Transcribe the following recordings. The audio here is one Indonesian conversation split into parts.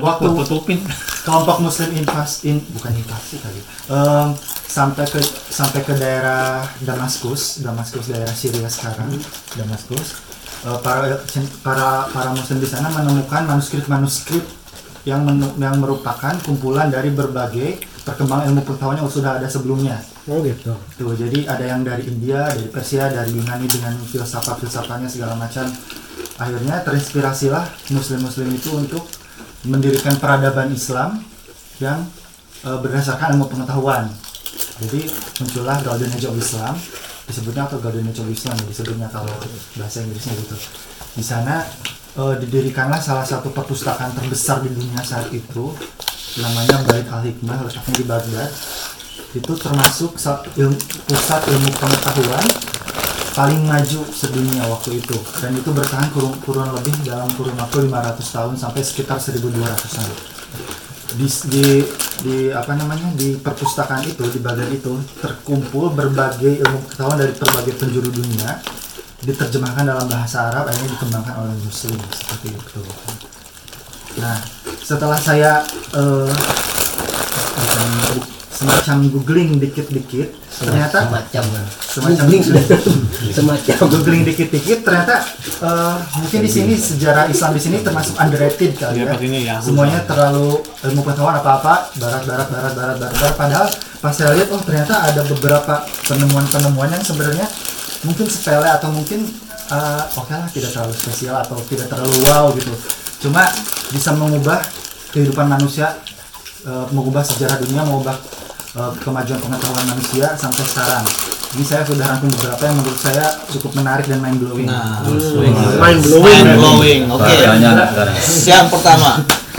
waktu tutupin. kelompok muslim invas in bukan invasi kali. Em, sampai ke sampai ke daerah Damaskus Damaskus daerah Syria sekarang Damaskus. Eh, para para para muslim di sana menemukan manuskrip-manuskrip yang menu- yang merupakan kumpulan dari berbagai perkembangan ilmu pengetahuan yang sudah ada sebelumnya. Oh gitu. Tuh, jadi ada yang dari India, dari Persia, dari Yunani dengan filsafat-filsafatnya segala macam. Akhirnya terinspirasilah muslim-muslim itu untuk mendirikan peradaban Islam yang eh, berdasarkan ilmu pengetahuan. Jadi muncullah Golden Age of Islam, disebutnya atau Golden Age of Islam ya, disebutnya kalau bahasa Inggrisnya gitu. Di sana eh, didirikanlah salah satu perpustakaan terbesar di dunia saat itu, namanya Bait Al Hikmah, letaknya di Baghdad itu termasuk pusat ilmu pengetahuan paling maju sedunia waktu itu. Dan itu bertahan kurun, kurun lebih dalam kurun waktu 500 tahun sampai sekitar 1200-an di, di, di apa namanya di perpustakaan itu di bagian itu terkumpul berbagai ilmu pengetahuan dari berbagai penjuru dunia diterjemahkan dalam bahasa Arab akhirnya dikembangkan oleh muslim seperti itu. Nah setelah saya bukan- semacam googling dikit-dikit ternyata semacam semacam semacam googling dikit-dikit ternyata eh, mungkin di sini sejarah Islam di sini termasuk underrated kali Dia ya. Yahoo. Semuanya terlalu ilmu pengetahuan apa-apa barat barat barat barat barat, barat. padahal pas saya lihat oh ternyata ada beberapa penemuan-penemuan yang sebenarnya mungkin sepele atau mungkin eh, oke lah tidak terlalu spesial atau tidak terlalu wow gitu. Cuma bisa mengubah kehidupan manusia eh, mengubah sejarah dunia, mengubah eh, kemajuan pengetahuan manusia sampai sekarang. Ini saya sudah rangkum beberapa yang menurut saya cukup menarik dan mind blowing. Nah, Mind blowing. mind blowing. Oke. Sekarang. Yang pertama.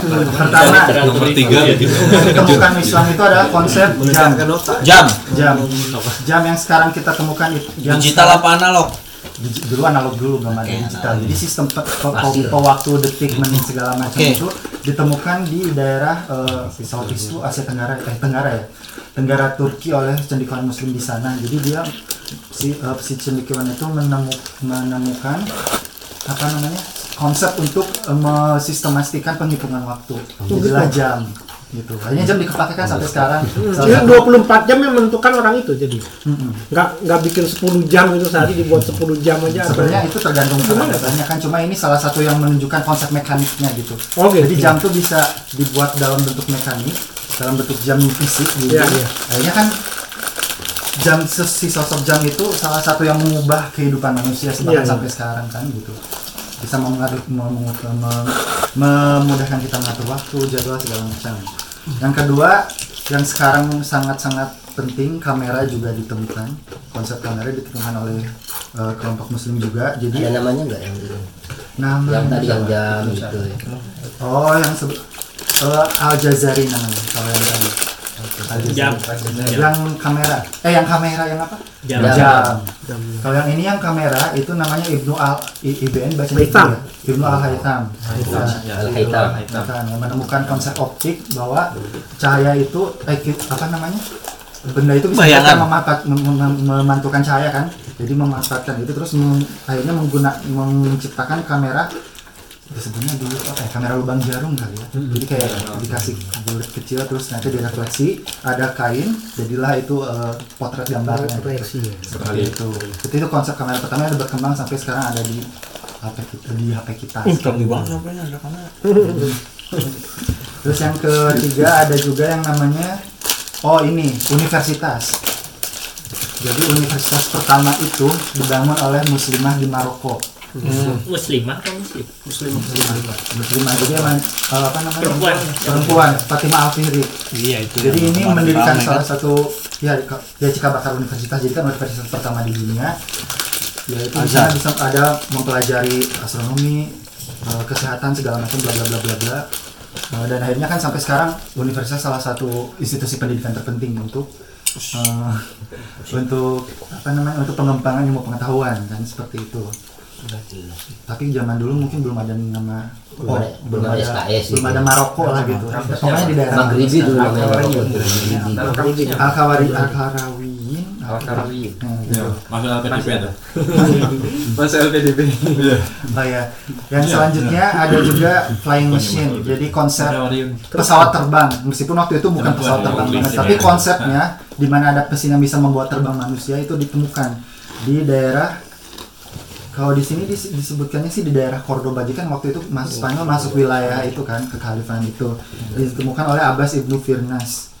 Pertama, Nomor tiga ya gitu. ditemukan Islam itu adalah konsep jam. Jam. Jam. Jam yang sekarang kita temukan itu yang Digital apa analog? Dulu analog dulu belum ada digital. Jadi sistem pe- pe- pe- pewaktu detik menit segala macam Oke. itu ditemukan di daerah eh, Southeast itu Asia Tenggara eh Tenggara ya. Tenggara Turki oleh cendekiawan muslim di sana. Jadi dia si eh, si cendekiawan itu menemu- menemukan apa namanya? konsep untuk eh, mensistematikan penghitungan waktu. Jadilah jam gitu. Akhirnya jam dikepakaikan sampai sekarang. Salah Jadi satu- 24 jam yang menentukan orang itu jadi. Nggak nggak bikin 10 jam itu sehari dibuat 10 jam aja. Sebenarnya itu tergantung peradabannya kan cuma ini salah satu yang menunjukkan konsep mekaniknya gitu. Oh, gitu. Jadi jam tuh bisa dibuat dalam bentuk mekanik, dalam bentuk jam fisik gitu. Iya, iya. Akhirnya kan jam si sosok jam itu salah satu yang mengubah kehidupan manusia bahkan Iya, sampai sekarang kan gitu. Bisa mengatur, mem- mem- memudahkan kita mengatur waktu, jadwal segala macam. Yang kedua, yang sekarang sangat-sangat penting kamera juga ditemukan. Konsep kamera ditemukan oleh eh, kelompok muslim juga. Jadi ada namanya nggak yang dulu nama yang tadi yang jam gitu Oh, yang sebe- eh, Al Jazari namanya kalau yang tadi. Al. Jam. Yang kamera. Eh, yang kamera yang apa? Jam. Jam. Kalau yang ini yang kamera itu namanya Ibnu Al I- IBN bacanya Haytham. Ibnu ya? Ibnu Al Haytham. al hitam Bukan, yang menemukan konsep optik bahwa cahaya itu eh, apa namanya? Benda itu bisa Bayangan. mem- mem- memantulkan cahaya kan. Jadi memanfaatkan itu terus meng- akhirnya mengguna menciptakan kamera disebutnya dulu apa ya kamera lubang jarum kali ya. Jadi kayak dikasih bulat kecil terus nanti direfleksi ada kain jadilah itu eh, potret gambarnya. Gitu. Refleksi, ya. seperti itu. itu. Itu konsep kamera pertama yang berkembang sampai sekarang ada di HP kita di HP kita. Canggih banget. Sampai ada kamera. terus yang ketiga ada juga yang namanya oh ini universitas. Jadi universitas pertama itu dibangun oleh muslimah di Maroko muslimah atau muslim? Muslim muslimah. Jadi emang eh, apa namanya? Perempuan. perempuan. Fatimah Alfiri iya itu jadi ini mendirikan salah kan? satu ya ya Cikal Bakar Universitas. Jadi kan universitas pertama di dunia. Yaitu di sana bisa ada mempelajari astronomi eh, kesehatan segala macam bla bla bla bla bla. Eh, dan akhirnya kan sampai sekarang universitas salah satu institusi pendidikan terpenting untuk eh, untuk apa namanya untuk pengembangan ilmu pengetahuan kan? Seperti itu tapi zaman dulu mungkin belum ada nama Belum ada- belum ada SKS belum gitu. ada Maroko lah gitu pokoknya di daerah Maghribi dulu namanya Al-Khawariyin. Maghribi. Al-Khawari Al-Kharawiyin Al-Karawi. Nah, gitu. Iya, Masuk LPDP tuh. Masa LPDP. Oh ya, yang selanjutnya ada juga flying machine. Jadi konsep pesawat terbang, meskipun waktu itu bukan pesawat terbang banget, tapi ya. konsepnya di mana ada mesin yang bisa membuat terbang manusia itu ditemukan di daerah kalau di sini dis- disebutkannya sih di daerah Cordoba jadi kan waktu itu masuk Spanyol masuk wilayah itu kan kekhalifahan itu ditemukan oleh Abbas ibnu Firnas.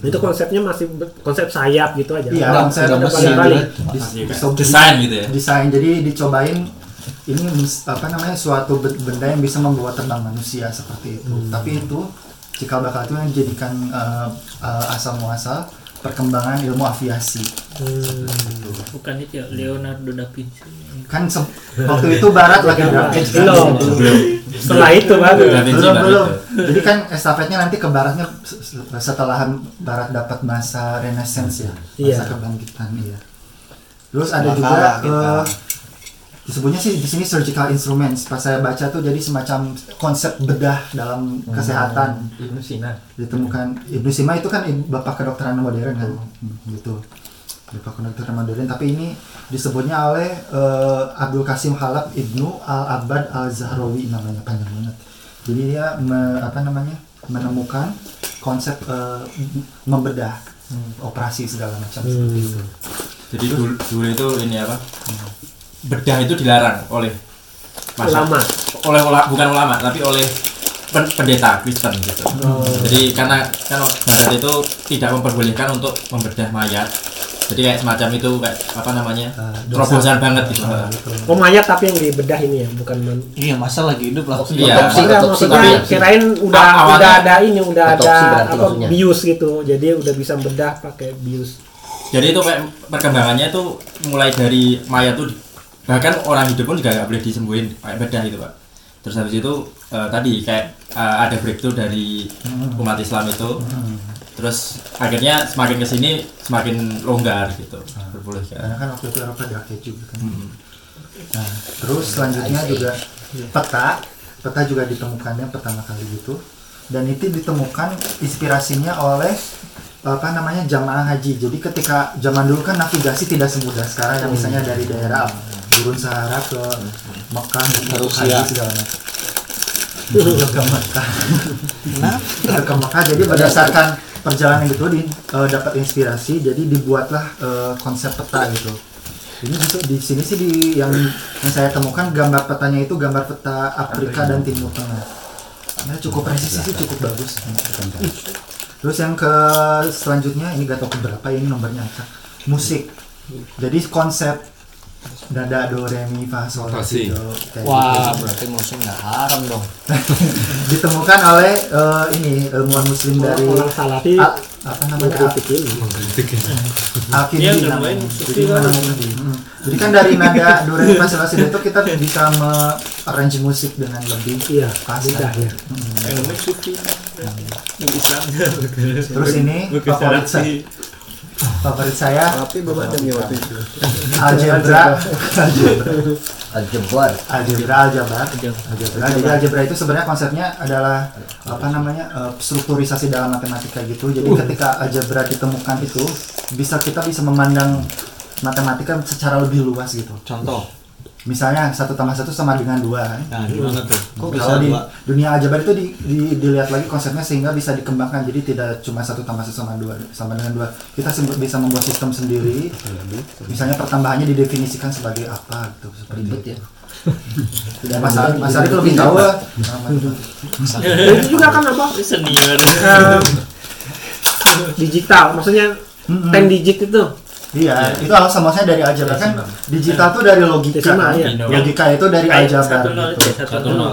Itu konsepnya masih konsep sayap gitu aja. Iya, Nggak- konsep balik-balik. Iya, diso- Desain gitu ya. desain jadi dicobain ini apa namanya suatu be- benda yang bisa membuat terbang manusia seperti itu tapi itu cikal bakal itu yang dijadikan eh, eh, asal muasal perkembangan ilmu aviasi Bukan itu ya Leonardo da Vinci. kan se- waktu itu barat lagi berakit kan? Belum. Setelah itu baru. Belum belum jadi kan estafetnya nanti ke baratnya se- se- setelah barat dapat masa renaissance ya masa Iya. kebangkitan iya terus ada juga kita. eh, disebutnya sih di sini surgical instruments. Pas saya baca tuh jadi semacam konsep bedah dalam kesehatan. Ibnu Sina. ditemukan Ibnu Sina itu kan bapak kedokteran modern kan? Hmm, gitu. Bapak kedokteran modern. Tapi ini disebutnya oleh eh, Abdul Qasim Halab Ibnu Al Abad Al Zahrawi namanya panjang banget. Jadi dia me- apa namanya menemukan konsep eh, membedah hmm, operasi segala macam seperti itu. Jadi dulu, dulu itu ini apa? Bedah itu dilarang oleh masa- Ulama. oleh ula- bukan ulama tapi oleh pen- pendeta Kristen gitu. Jadi karena kan barat itu tidak memperbolehkan untuk membedah mayat. Jadi kayak semacam itu kayak apa namanya? Dosa. terobosan banget gitu. Gitu. Oh mayat tapi yang dibedah ini ya, bukan man. Iya, masa lagi hidup lah. Iya. Otopsi, Enggak, otopsi, maksudnya otopsi. kirain udah Ah, awalnya- udah ada ini, udah ada apa maksudnya. bius gitu. Jadi udah bisa bedah pakai bius. Jadi itu kayak perkembangannya tuh mulai dari mayat tuh bahkan orang hidup pun juga nggak boleh disembuhin kayak bedah gitu pak. Terus habis itu eh, tadi kayak eh, ada breakthrough dari umat Islam itu. Terus akhirnya semakin ke sini semakin longgar gitu. Diperbolehkan. karena kan waktu itu Eropa dirakit juga kan Hmm. Nah, terus selanjutnya juga peta, peta juga ditemukannya pertama kali gitu, dan itu ditemukan inspirasinya oleh apa namanya jamaah haji. Jadi ketika zaman dulu kan navigasi tidak semudah sekarang yang misalnya dari daerah turun Sahara ke Mekah untuk Rusia. haji segala macam. ke Mekah. ke Mekah. Jadi berdasarkan perjalanan itu di, eh, dapat inspirasi, jadi dibuatlah eh, konsep peta gitu ini gitu di sini sih di yang yang saya temukan gambar petanya itu gambar peta Afrika dan Timur Tengah. Ya cukup presisi sih cukup bagus. Terus yang ke selanjutnya ini gak tau keberapa ini nomornya acak. Musik. Jadi konsep nada do re mi fa sol la si do kayak Wah, gitu. berarti musik nggak haram dong. ditemukan oleh eh, ini ilmuwan muslim dari Orang salafi Al- apa namanya Al- mengkritik ini. Alkindi Iya, namanya. namanya Jadi, menemukan- Hmm. Jadi kan dari nada do re mi fa itu kita bisa me-arrange musik dengan lebih Iya, pas mudah kan. ya. Yang namanya sufi. Yang Islam. Terus ini favorit saya, favorit saya Tapi bapak jam waktu itu. algebra, algebra, algebra, aljabar, algebra. Jadi algebra itu sebenarnya konsepnya adalah apa namanya eh, strukturisasi dalam matematika gitu. Jadi ketika algebra ditemukan itu bisa kita bisa memandang matematika secara lebih luas gitu. Contoh. Misalnya satu tambah satu sama dengan dua. kan. Nah, gimana tuh? Kok bisa Kalau di dua? dunia aljabar itu di, di- dilihat lagi konsepnya sehingga bisa dikembangkan jadi tidak cuma satu tambah satu sama dua sama dengan dua kita bisa membuat sistem sendiri misalnya pertambahannya didefinisikan sebagai apa gitu seperti Ribet itu ya. dan Mas Ari Mas Ari itu lebih tahu lah itu juga kan apa? Senior. digital, maksudnya. 10 digit itu. Iya itu alasan maksudnya dari aljabar. Kan digital tuh dari logika kan? iya. logika itu dari aljabar satu nol gitu. itu ya, satu nol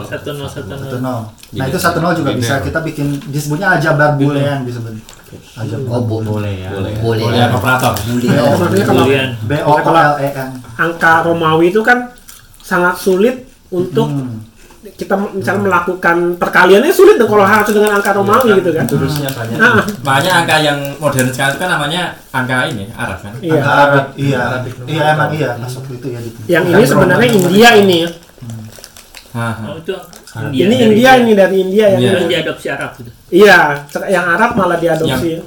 satu nol nah itu satu nol juga bisa kita bikin disebutnya aljabar boolean disebut. Aljabar. Oh, bo- Boleh ya. boleh. Boleh. Operator. Ya, maksudnya kalau Kemudian B O O L E N. Angka Romawi itu kan sangat sulit untuk Hmm. Kita misalnya melakukan perkaliannya sulit dong kalau harus dengan angka Romawi gitu kan. Terusnya banyak. Nah, Makanya angka yang modern sekarang kan namanya angka ini Arab kan. iya. Angka Arab, iya, iya emang iya pas waktu itu ya. Di, Yang ini sebenarnya. India ini ya. Hah, Oh itu Ini India ini dari India yang Iya. ini. Yang diadopsi Arab gitu. Iya, yang Arab malah diadopsi.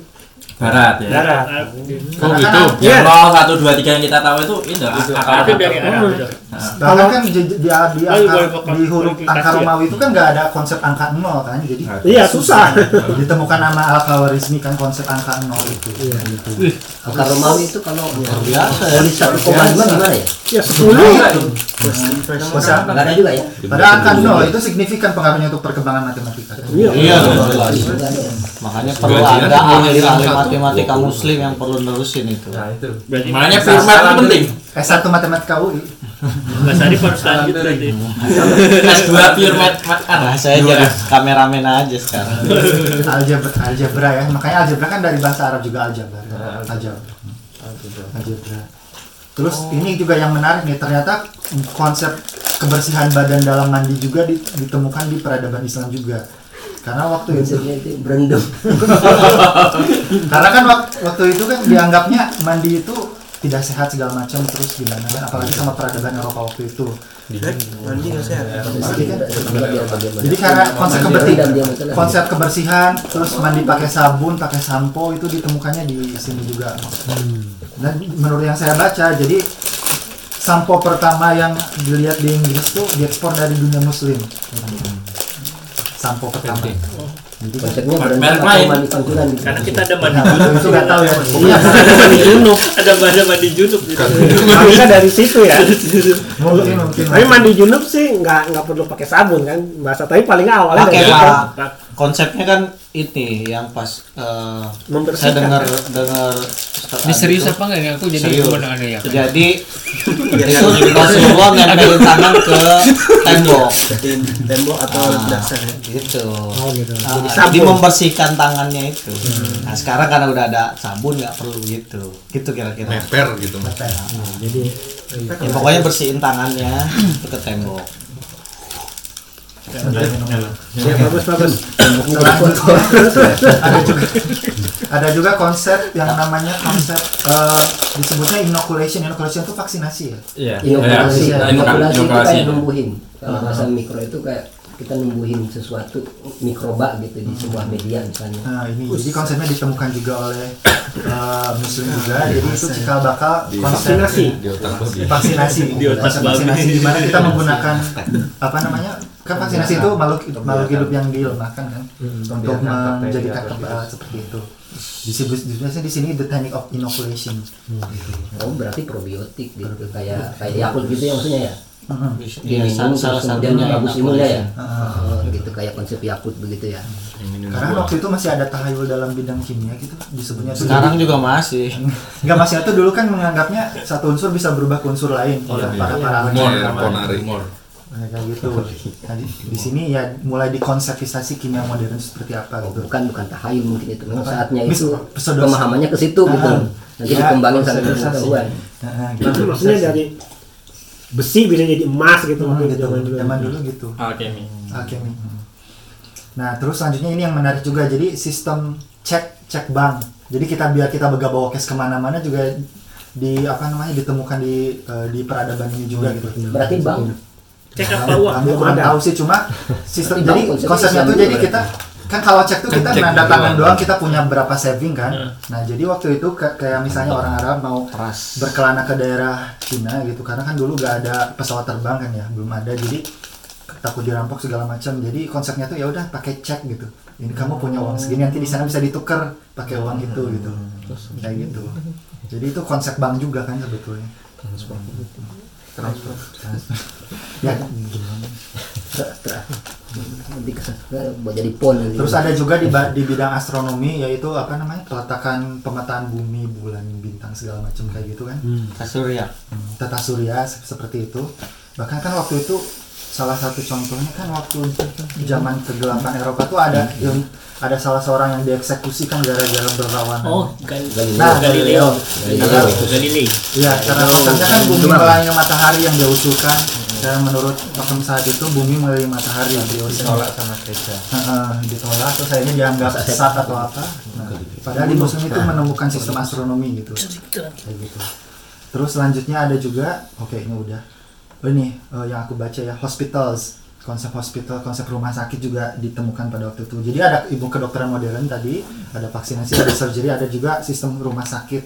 Barat ya. Darat. Oh, gitu. kan- Yang Iya. nol satu dua tiga yang kita tahu itu Itu dari Arab itu. Bahkan kan di, di, di, di, angka, huruf angka ya? Romawi itu kan nggak ada konsep angka nol kan jadi Iya, susah. ditemukan nama al khawarizmi kan konsep angka nol itu Iya. Angka Romawi itu kalau biasa ya. dari satu koma lima gimana ya? Ya 10. Masa- Nggak ada juga ya? pada angka nol itu signifikan pengaruhnya untuk perkembangan matematika Iya. Iya, jelas. Nggak ada ya? Makanya perlu ada ahli-ahli matematika muslim yang perlu nerusin itu. Nah itu. Berarti Makanya math itu penting. S1 matematika UI Mas Arif harus lanjut berarti. S2 pure. Nah, saya jadi kameramen aja sekarang. algebra algebra ya makanya algebra kan dari bahasa Arab juga algebra algebra algebra terus ini juga yang menarik nih ternyata konsep kebersihan badan dalam mandi juga di- ditemukan di peradaban Islam juga. Karena waktu itu berendam. karena kan wak- waktu itu kan dianggapnya mandi itu tidak sehat segala macam terus gimana kan apalagi sama peradaban Eropa waktu itu. Mandi nggak sehat. Jadi karena konsep kebersihan konsep kebersihan terus mandi pakai sabun pakai sampo itu ditemukannya di sini juga dan menurut yang saya baca jadi sampo pertama yang dilihat di Inggris tuh diekspor dari dunia muslim sampo pertama jadi kan- Konsepnya Merek lain. Karena kita ada mandi Nah, junub. itu nggak tahu ya Iya, mandi junub. Ada ada mandi junub gitu. Makanya dari situ ya. mungkin mungkin Tapi mandi junub sih nggak nggak perlu pakai sabun kan bahasa tapi paling awalnya Pakai dari. Konsepnya kan ini yang pas eh, saya dengar dengar Ini serius apa enggak nih? Aku jadi Serius. mendengar ya. Jadi itu Rasulullah nempelin tangan ke tembok Tembok atau dasar. gitu. Oh gitu. Nah, Jadi membersihkan tangannya itu. Nah sekarang karena udah ada sabun nggak perlu gitu. Gitu kira-kira. Meper gitu. Jadi Ya, pokoknya bersihin tangannya ke tembok. Ya bagus bagus. ada juga ada juga konsep yang namanya konsep eh, disebutnya inoculation inoculation itu vaksinasi ya Iya. Inokulasi, Iya, ya. inokulasi. inokulasi itu kayak numbuhin. Kalau bahasa mikro itu kayak kita numbuhin sesuatu mikroba gitu di sebuah media misalnya. Nah ini jadi konsepnya ditemukan juga oleh eh, muslim juga jadi itu cikal bakal konsep Vaksinasi. Di otak babi. vaksinasi Di otak Konsep babi. vaksinasi di mana kita menggunakan apa namanya kan vaksinasi itu makhluk makhluk hidup yang dilemahkan kan? Untuk menjadikan kebal seperti itu. Disebut disebutnya di sini the technique of inoculation. Oh berarti probiotik gitu kayak kayak Yakult gitu ya maksudnya ya. Iya, Diminum, salah terus kemudian satunya bagus imunnya ya. Oh, gitu kayak konsep Yakult begitu ya. karena waktu itu masih ada tahayul dalam bidang kimia gitu disebutnya Sekarang juga masih. Enggak masih itu dulu kan menganggapnya satu unsur bisa berubah ke unsur lain oleh para para ahli. ponari. Nah, kayak gitu. Nah, di, di sini ya mulai dikonseptisasi kimia modern seperti apa Oh, gitu. bukan bukan tahayul mungkin itu. Memang saatnya Mis- itu pseudo- pemahamannya ke situ gitu. Ah. Nanti Ya, dikembangin sampai pengetahuan. Nah, Itu maksudnya dari besi bisa jadi emas gitu Hmm, gitu. zaman dulu. Zaman dulu gitu. Alkemi. Alkemi. Nah, terus selanjutnya ini yang menarik juga. Jadi sistem cek cek bank. Jadi kita biar kita bawa bawa cash ke mana-mana juga di apa namanya ditemukan di eh, di peradaban ini juga gitu. Berarti bang Cek apa uang? Belum kurang ada. tahu sih cuma sistem jadi konsepnya tuh jadi berarti. kita kan kalau cek tuh kita nanda doang. tangan doang kita punya berapa saving kan. Hmm. Nah, jadi waktu itu kayak misalnya orang Arab mau Keras. berkelana ke daerah Cina gitu karena kan dulu gak ada pesawat terbang kan ya, belum ada jadi takut dirampok segala macam. Jadi konsepnya tuh ya udah pakai cek gitu. Ini kamu punya uang segini nanti di sana bisa ditukar pakai uang itu gitu. Kayak gitu. Jadi itu konsep bank juga kan sebetulnya. Transfer. Ya, nanti ke- ke- buat jadi pon nanti. Terus ada juga di, di bidang astronomi yaitu apa namanya peletakan pemetaan bumi, bulan, bintang segala macam kayak gitu kan. Surya. Tata surya se- seperti itu. Bahkan kan waktu itu salah satu contohnya kan waktu zaman kegelapan Eropa tuh ada yang ada salah seorang yang dieksekusi kan gara-gara berlawanan. Oh, kan Nah, Galileo. Galileo. Galileo. Iya, karena konsepnya kan bumi mengelilingi matahari yang dia usulkan dan menurut pakem saat itu bumi mengelilingi matahari teori Tolak sama gereja. Heeh, ditolak terus akhirnya dianggap sesat atau apa nah, padahal di muslim itu menemukan sistem astronomi gitu Kayak gitu. terus selanjutnya ada juga oke ini udah ini eh, yang aku baca ya hospitals. Konsep hospital konsep rumah sakit juga ditemukan pada waktu itu. Jadi ada ilmu kedokteran modern tadi ada vaksinasi ada surgery ada juga sistem rumah sakit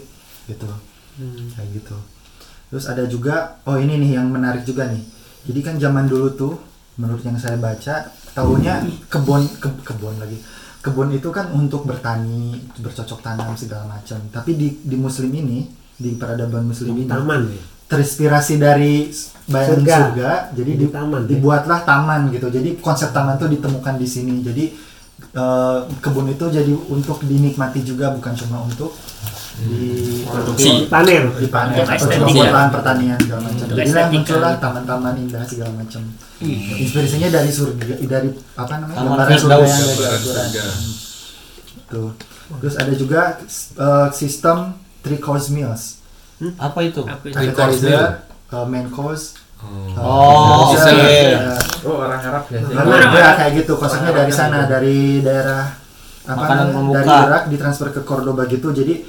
gitu. Kayak gitu. Terus ada juga oh ini nih yang menarik juga nih. Jadi kan zaman dulu tuh menurut yang saya baca tahunya kebun ke- kebun lagi. Kebun itu kan untuk bertani bercocok tanam segala macam. Tapi di di muslim ini di peradaban muslim ini taman ya. Terinspirasi dari bayangan Surga. surga, jadi Jadi di- taman, ya? dibuatlah taman gitu. Jadi konsep taman tuh ditemukan di sini. Jadi eh, kebun itu jadi untuk dinikmati juga bukan cuma untuk di Produksi. panen dipanen Untuk atau cuma estetik buat ya. lahan pertanian segala macam. Jadi lah estetika muncullah gitu. taman-taman indah segala macam. Inspirasinya dari surga dari apa namanya? Taman gambaran surga yang dari Al-Quran. Tuh. Terus ada juga eh, sistem three course meals Apa itu? Apa itu? Three course appetizer uh, main course uh, Oh, oke. uh, Oh orang Arab biasanya. Karena ya kayak gitu konsepnya dari sana dari daerah apa Makanan namanya, pembuka. dari Irak ditransfer ke Cordoba gitu jadi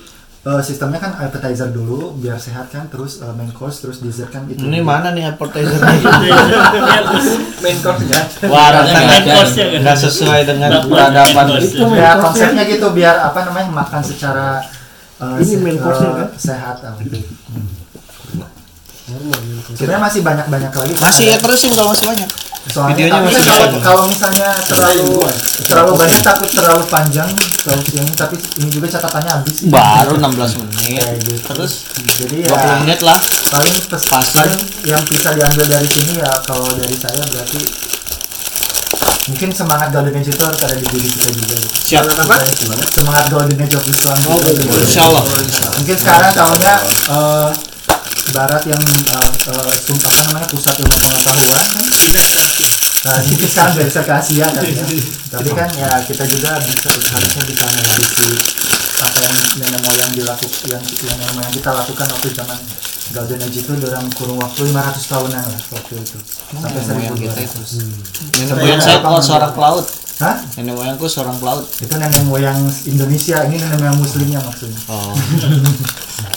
eh, sistemnya kan appetizer dulu biar sehat kan terus eh, main course terus dessert kan itu Ini mana nih appetizernya? Main course ya. Wah, rasanya Main course-nya kan? nggak sesuai dengan peradaban. main course. Itu main ya konsepnya gitu biar apa namanya makan secara eh, Ini main eh, course-nya kan? sehat ah, gitu. Sebenarnya masih banyak-banyak lagi. Masih ya terusin kalau masih banyak. Soalnya Videonya tapi masih kalau, banyak. kalau misalnya terlalu terlalu banyak takut terlalu panjang kalau ini tapi ini juga catatannya habis. Baru 16 menit. Gitu. Terus Jadi 20 ya menit lah. paling pes, Pas. paling yang bisa diambil dari sini ya kalau dari saya berarti mungkin semangat Golden Age itu harus ada di diri kita juga gitu. Siap. Apa? Semangat Golden Age of Islam. Oh, Age. Insya Allah. Mungkin sekarang kalau enggak eh, Barat yang sum- apa namanya pusat ilmu pengetahuan kan Nah, ini sekarang geser ke Asia kan ya. Tapi kan ya kita juga bisa harusnya bisa mewarisi apa yang nenek moyang dilakukan yang yang nenek moyang kita lakukan waktu zaman Golden Age itu dalam kurun waktu 500 tahunan lah waktu itu sampai Nenek moyang kita 1200. itu. Nenek moyang saya kok seorang pelaut. Hah? Nenek moyangku seorang pelaut. Itu nenek moyang Indonesia, ini nenek moyang muslimnya maksudnya. Oh.